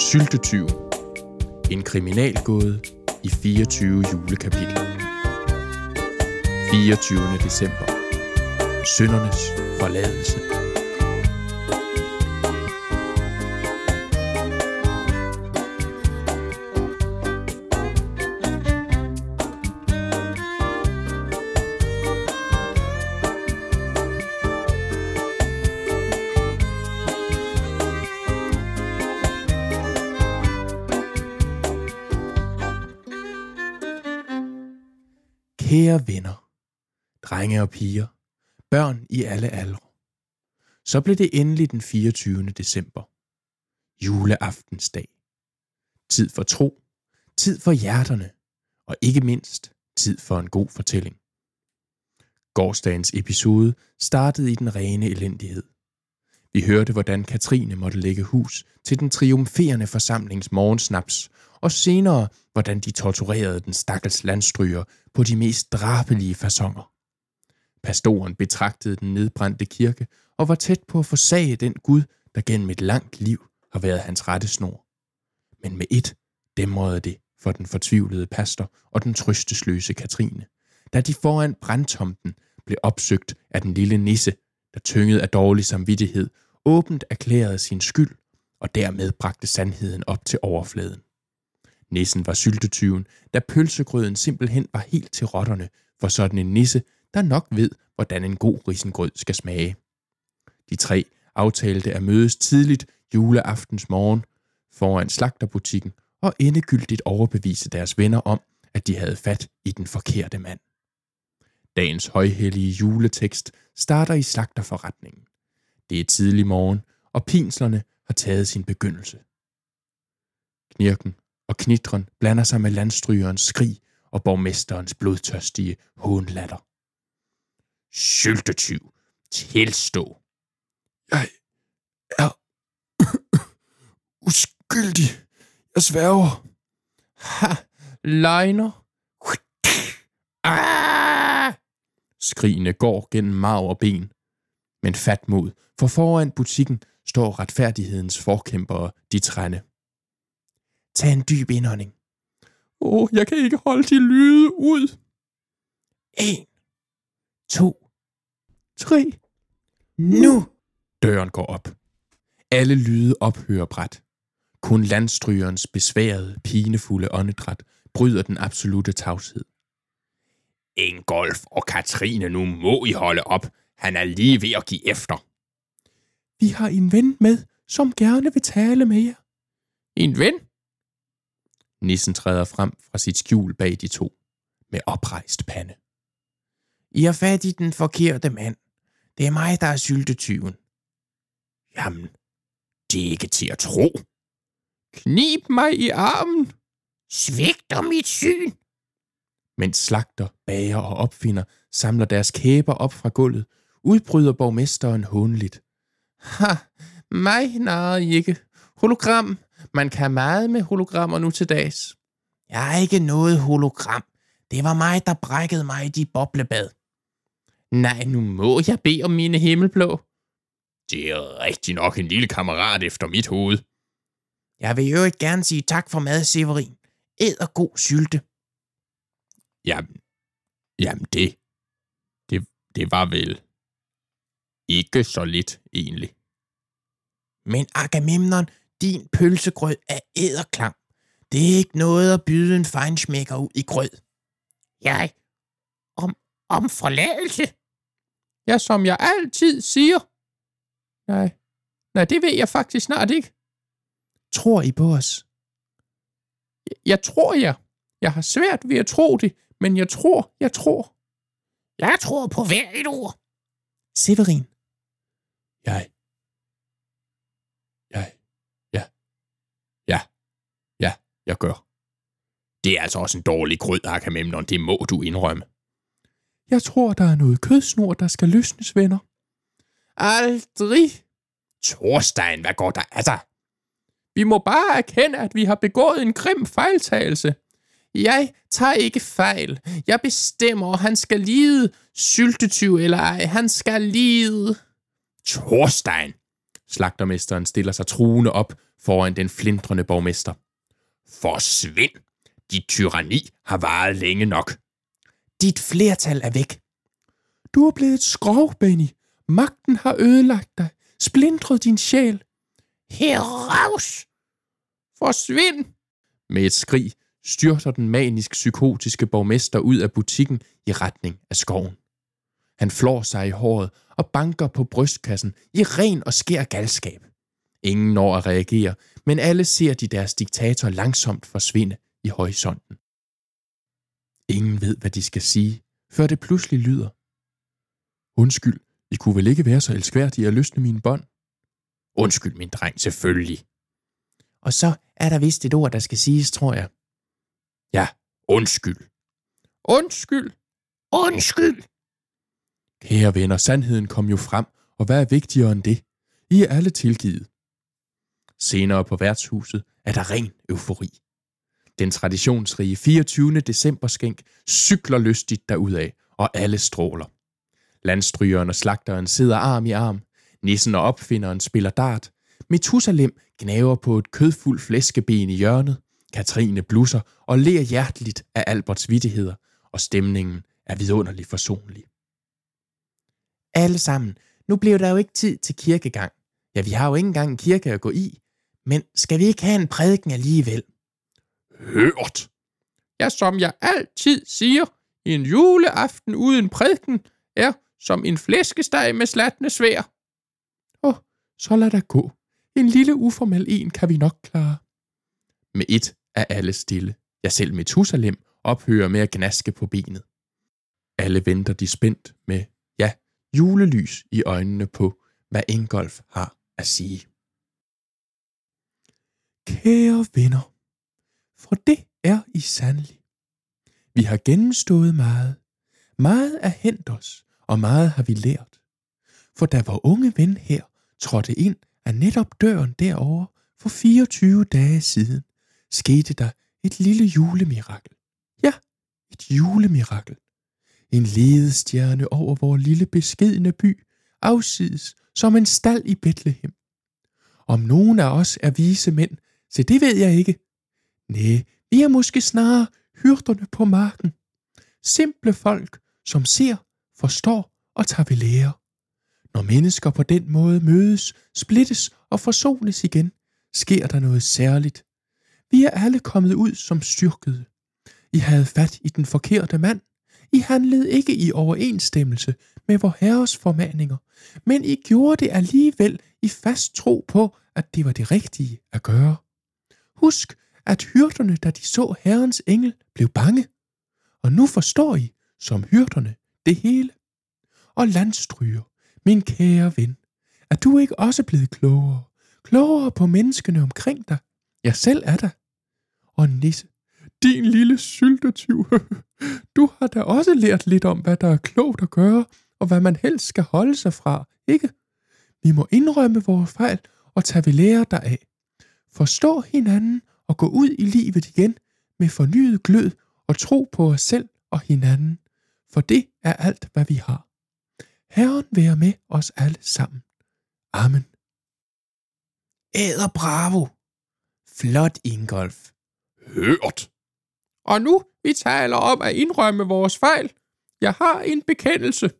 Syltetyv. En kriminalgåde i 24 julekapitler. 24. december. Søndernes forladelse. Kære venner, drenge og piger, børn i alle aldre. Så blev det endelig den 24. december. Juleaftensdag. Tid for tro, tid for hjerterne, og ikke mindst tid for en god fortælling. Gårdsdagens episode startede i den rene elendighed. Vi hørte, hvordan Katrine måtte lægge hus til den triumferende forsamlings morgensnaps, og senere, hvordan de torturerede den stakkels landstryger på de mest drabelige fasonger. Pastoren betragtede den nedbrændte kirke og var tæt på at forsage den Gud, der gennem et langt liv har været hans rette snor. Men med et dæmrede det for den fortvivlede pastor og den trøstesløse Katrine, da de foran brandtomten blev opsøgt af den lille nisse, der tynget af dårlig samvittighed, åbent erklærede sin skyld og dermed bragte sandheden op til overfladen. Nissen var syltetyven, da pølsegrøden simpelthen var helt til rotterne for sådan en nisse, der nok ved, hvordan en god risengrød skal smage. De tre aftalte at mødes tidligt juleaftens morgen foran slagterbutikken og endegyldigt overbevise deres venner om, at de havde fat i den forkerte mand. Dagens højhellige juletekst starter i slagterforretningen. Det er tidlig morgen, og pinslerne har taget sin begyndelse. Knirken og knitren blander sig med landstrygerens skrig og borgmesterens blodtørstige hånlatter. Syltetyv, tilstå. Jeg er uskyldig. Jeg sværger. Ha, løgner. Ah! Skrigene går gennem marv og ben. Men fat mod, for foran butikken står retfærdighedens forkæmpere, de trænde. Tag en dyb indånding. Åh, oh, jeg kan ikke holde de lyde ud. En, to, Tre. nu! Døren går op. Alle lyde ophører bræt. Kun landstrygerens besværede, pinefulde åndedræt bryder den absolute tavshed. Ingolf og Katrine, nu må I holde op. Han er lige ved at give efter. Vi har en ven med, som gerne vil tale med jer. En ven? Nissen træder frem fra sit skjul bag de to, med oprejst pande. I har fat i den forkerte mand. Det er mig, der er syltetyven. Jamen, det er ikke til at tro. Knib mig i armen. Svigter mit syn. Mens slagter, bager og opfinder samler deres kæber op fra gulvet, udbryder borgmesteren hånligt. Ha, mig narrede I ikke. Hologram. Man kan meget med hologrammer nu til dags. Jeg er ikke noget hologram. Det var mig, der brækkede mig i de boblebad. Nej, nu må jeg bede om mine himmelblå. Det er rigtig nok en lille kammerat efter mit hoved. Jeg vil jo ikke gerne sige tak for mad, Severin. Æd og god sylte. Jamen, jamen det, det, det var vel ikke så lidt egentlig. Men Agamemnon, din pølsegrød er æderklam. Det er ikke noget at byde en fejnsmækker ud i grød. Jeg? Om, om forladelse? Ja, som jeg altid siger. Nej, nej, det ved jeg faktisk snart ikke. Tror I på os? Jeg, jeg tror jer. Jeg har svært ved at tro det, men jeg tror, jeg tror. Jeg tror på hver et ord. Severin. Jeg. Jeg. Ja. Ja. Ja, jeg gør. Det er altså også en dårlig grød, Agamemnon. Det må du indrømme. Jeg tror, der er noget kødsnor, der skal løsnes, venner. Aldrig. Thorstein, hvad går der af dig? Vi må bare erkende, at vi har begået en grim fejltagelse. Jeg tager ikke fejl. Jeg bestemmer, han skal lide. Syltetyv eller ej, han skal lide. Thorstein, Slagtermesteren stiller sig truende op foran den flindrende borgmester. Forsvind! Dit tyranni har varet længe nok. Dit flertal er væk. Du er blevet et skrov, Benny. Magten har ødelagt dig, splindret din sjæl. Heraus! Forsvind! Med et skrig styrter den manisk-psykotiske borgmester ud af butikken i retning af skoven. Han flår sig i håret og banker på brystkassen i ren og skær galskab. Ingen når at reagere, men alle ser de deres diktator langsomt forsvinde i horisonten. Ingen ved, hvad de skal sige, før det pludselig lyder. Undskyld, I kunne vel ikke være så elskværdige at løsne mine bånd? Undskyld, min dreng, selvfølgelig. Og så er der vist et ord, der skal siges, tror jeg. Ja, undskyld. Undskyld. Undskyld. Kære venner, sandheden kom jo frem, og hvad er vigtigere end det? I er alle tilgivet. Senere på værtshuset er der ren eufori. Den traditionsrige 24. december skænk cykler lystigt derudad, og alle stråler. Landstrygeren og slagteren sidder arm i arm. Nissen og opfinderen spiller dart. Methusalem gnaver på et kødfuldt flæskeben i hjørnet. Katrine blusser og ler hjerteligt af Alberts vittigheder, og stemningen er vidunderligt forsonlig. Alle sammen, nu bliver der jo ikke tid til kirkegang. Ja, vi har jo ikke engang en kirke at gå i. Men skal vi ikke have en prædiken alligevel? Hørt! Ja, som jeg altid siger, en juleaften uden prædiken er som en flæskesteg med slatne svær. Åh, oh, så lad der gå. En lille uformel en kan vi nok klare. Med et er alle stille. Jeg selv Methusalem ophører med at gnaske på benet. Alle venter de spændt med, ja, julelys i øjnene på, hvad Ingolf har at sige. Kære venner, for det er I sandelig. Vi har gennemstået meget. Meget er hent os, og meget har vi lært. For da vor unge ven her trådte ind af netop døren derovre for 24 dage siden, skete der et lille julemirakel. Ja, et julemirakel. En ledestjerne over vores lille beskedne by, afsides som en stald i Bethlehem. Om nogen af os er vise mænd, så det ved jeg ikke. Nej, vi er måske snarere hyrderne på marken. Simple folk, som ser, forstår og tager ved lære. Når mennesker på den måde mødes, splittes og forsones igen, sker der noget særligt. Vi er alle kommet ud som styrkede. I havde fat i den forkerte mand. I handlede ikke i overensstemmelse med vor herres formaninger, men I gjorde det alligevel i fast tro på, at det var det rigtige at gøre. Husk, at hyrderne, da de så herrens engel, blev bange. Og nu forstår I, som hyrderne, det hele. Og landstryger, min kære ven, er du ikke også blevet klogere? Klogere på menneskene omkring dig? Jeg selv er der. Og Nisse, din lille syltetyv, du har da også lært lidt om, hvad der er klogt at gøre, og hvad man helst skal holde sig fra, ikke? Vi må indrømme vores fejl og tage ved lære deraf. Forstå hinanden og gå ud i livet igen med fornyet glød og tro på os selv og hinanden, for det er alt, hvad vi har. Herren være med os alle sammen. Amen. Æder bravo. Flot, Ingolf. Hørt. Og nu vi taler om at indrømme vores fejl. Jeg har en bekendelse.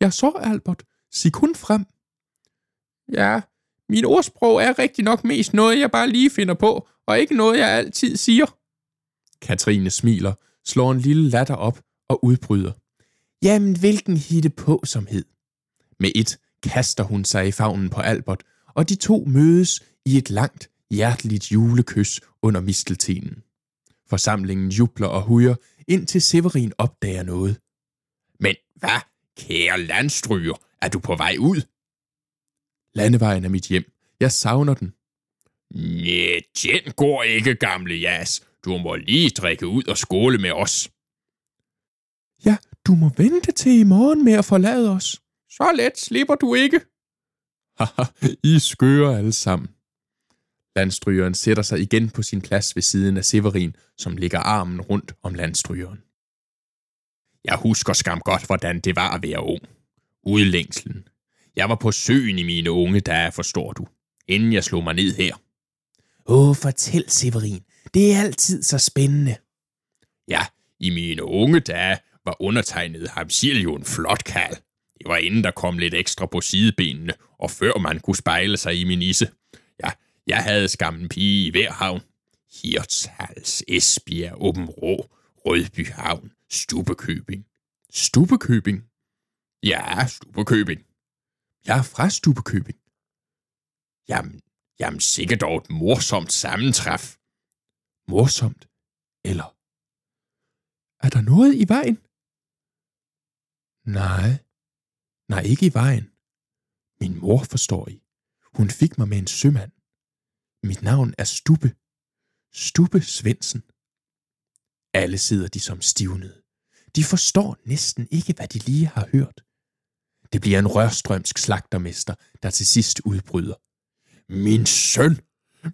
Jeg så, Albert. Sig kun frem. Ja, min ordsprog er rigtig nok mest noget, jeg bare lige finder på, og ikke noget, jeg altid siger. Katrine smiler, slår en lille latter op og udbryder. Jamen, hvilken hitte på som hed. Med et kaster hun sig i favnen på Albert, og de to mødes i et langt, hjerteligt julekys under misteltenen. Forsamlingen jubler og hujer, indtil Severin opdager noget. Men hvad, kære landstryger, er du på vej ud? Landevejen er mit hjem. Jeg savner den. Næh, den går ikke, gamle jas. Du må lige drikke ud og skåle med os. Ja, du må vente til i morgen med at forlade os. Så let slipper du ikke. Haha, I skører alle sammen. Landstrygeren sætter sig igen på sin plads ved siden af Severin, som ligger armen rundt om landstrygeren. Jeg husker skam godt, hvordan det var at være ung. Udlængslen. Jeg var på søen i mine unge dage, forstår du, inden jeg slog mig ned her. Åh, fortæl, Severin. Det er altid så spændende. Ja, i mine unge dage var undertegnet Hamsil jo en flot kald. Det var inden der kom lidt ekstra på sidebenene, og før man kunne spejle sig i min isse. Ja, jeg havde skammen pige i hver havn. Hirtshals, Esbjerg, Åben Rå, Rødby Havn, Stubekøbing. Stubekøbing? Ja, Stubekøbing. Jeg er fra Stubekøbing. Jamen, jamen sikkert dog et morsomt sammentræf. Morsomt? Eller? Er der noget i vejen? Nej. Nej, ikke i vejen. Min mor forstår I. Hun fik mig med en sømand. Mit navn er Stubbe. Stubbe Svendsen. Alle sidder de som stivnede. De forstår næsten ikke, hvad de lige har hørt. Det bliver en rørstrømsk slagtermester, der til sidst udbryder. Min søn!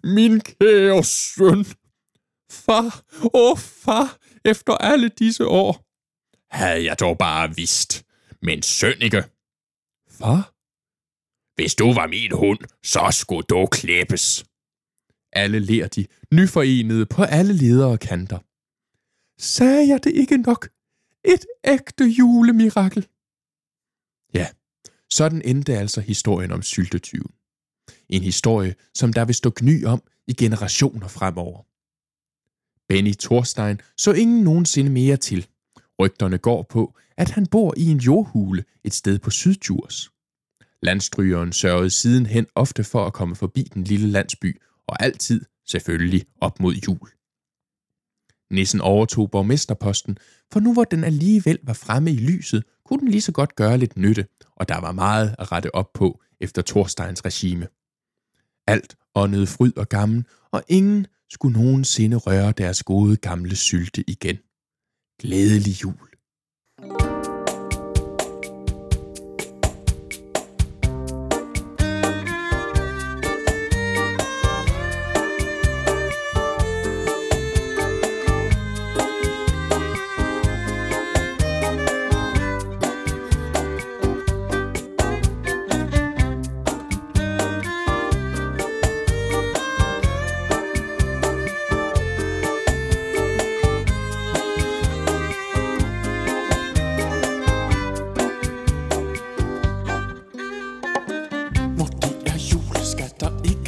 Min kære søn! Far! Åh, oh, far! Efter alle disse år! Havde jeg dog bare vidst. Men søn ikke. Far? Hvis du var min hund, så skulle du klippes. Alle ler de, nyforenede på alle ledere kanter. Sagde jeg det ikke nok? Et ægte julemirakel. Ja, sådan endte altså historien om syltetyven. En historie, som der vil stå gny om i generationer fremover. Benny Thorstein så ingen nogensinde mere til. Rygterne går på, at han bor i en jordhule et sted på Sydjurs. Landstrygeren sørgede sidenhen ofte for at komme forbi den lille landsby, og altid selvfølgelig op mod jul. Nissen overtog borgmesterposten, for nu hvor den alligevel var fremme i lyset, kunne den lige så godt gøre lidt nytte, og der var meget at rette op på efter Thorsteins regime. Alt åndede fryd og gammel, og ingen skulle nogensinde røre deres gode gamle sylte igen. Glædelig jul.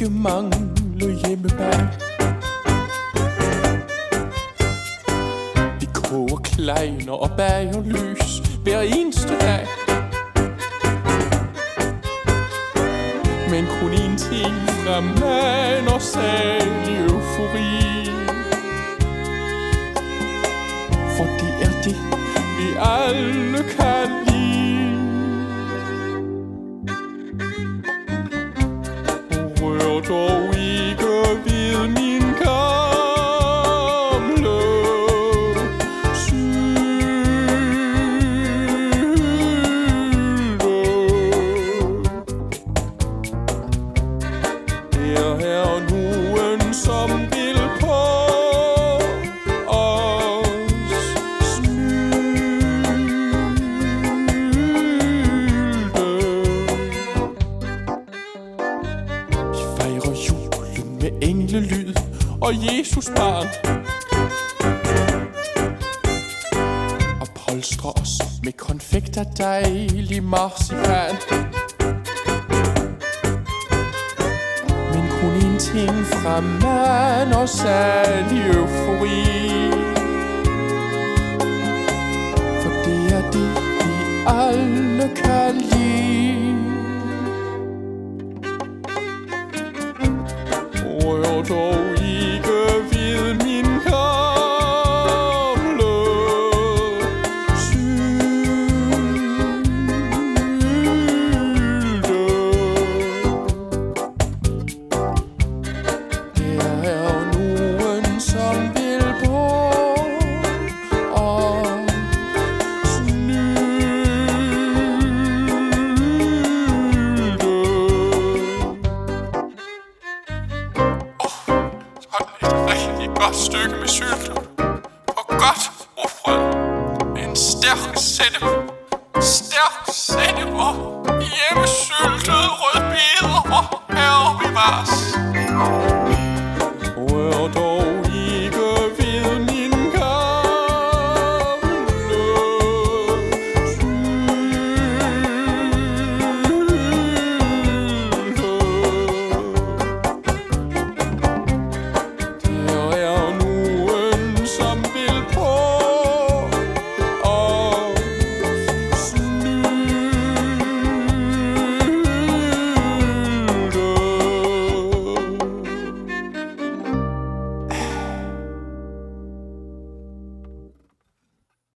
Ikke mangle hjemmebær Vi koger kleiner og bager lys hver eneste dag. Men kun en ting fremmaner særlig eufori. For det er det, vi alle kan 做一个。Englelyd og Jesus barn. Og polstre os med konfekt af dejlig marcipan. Men kun en ting fra mand og særlig eufori. For det er det, vi alle kan lide. Toto.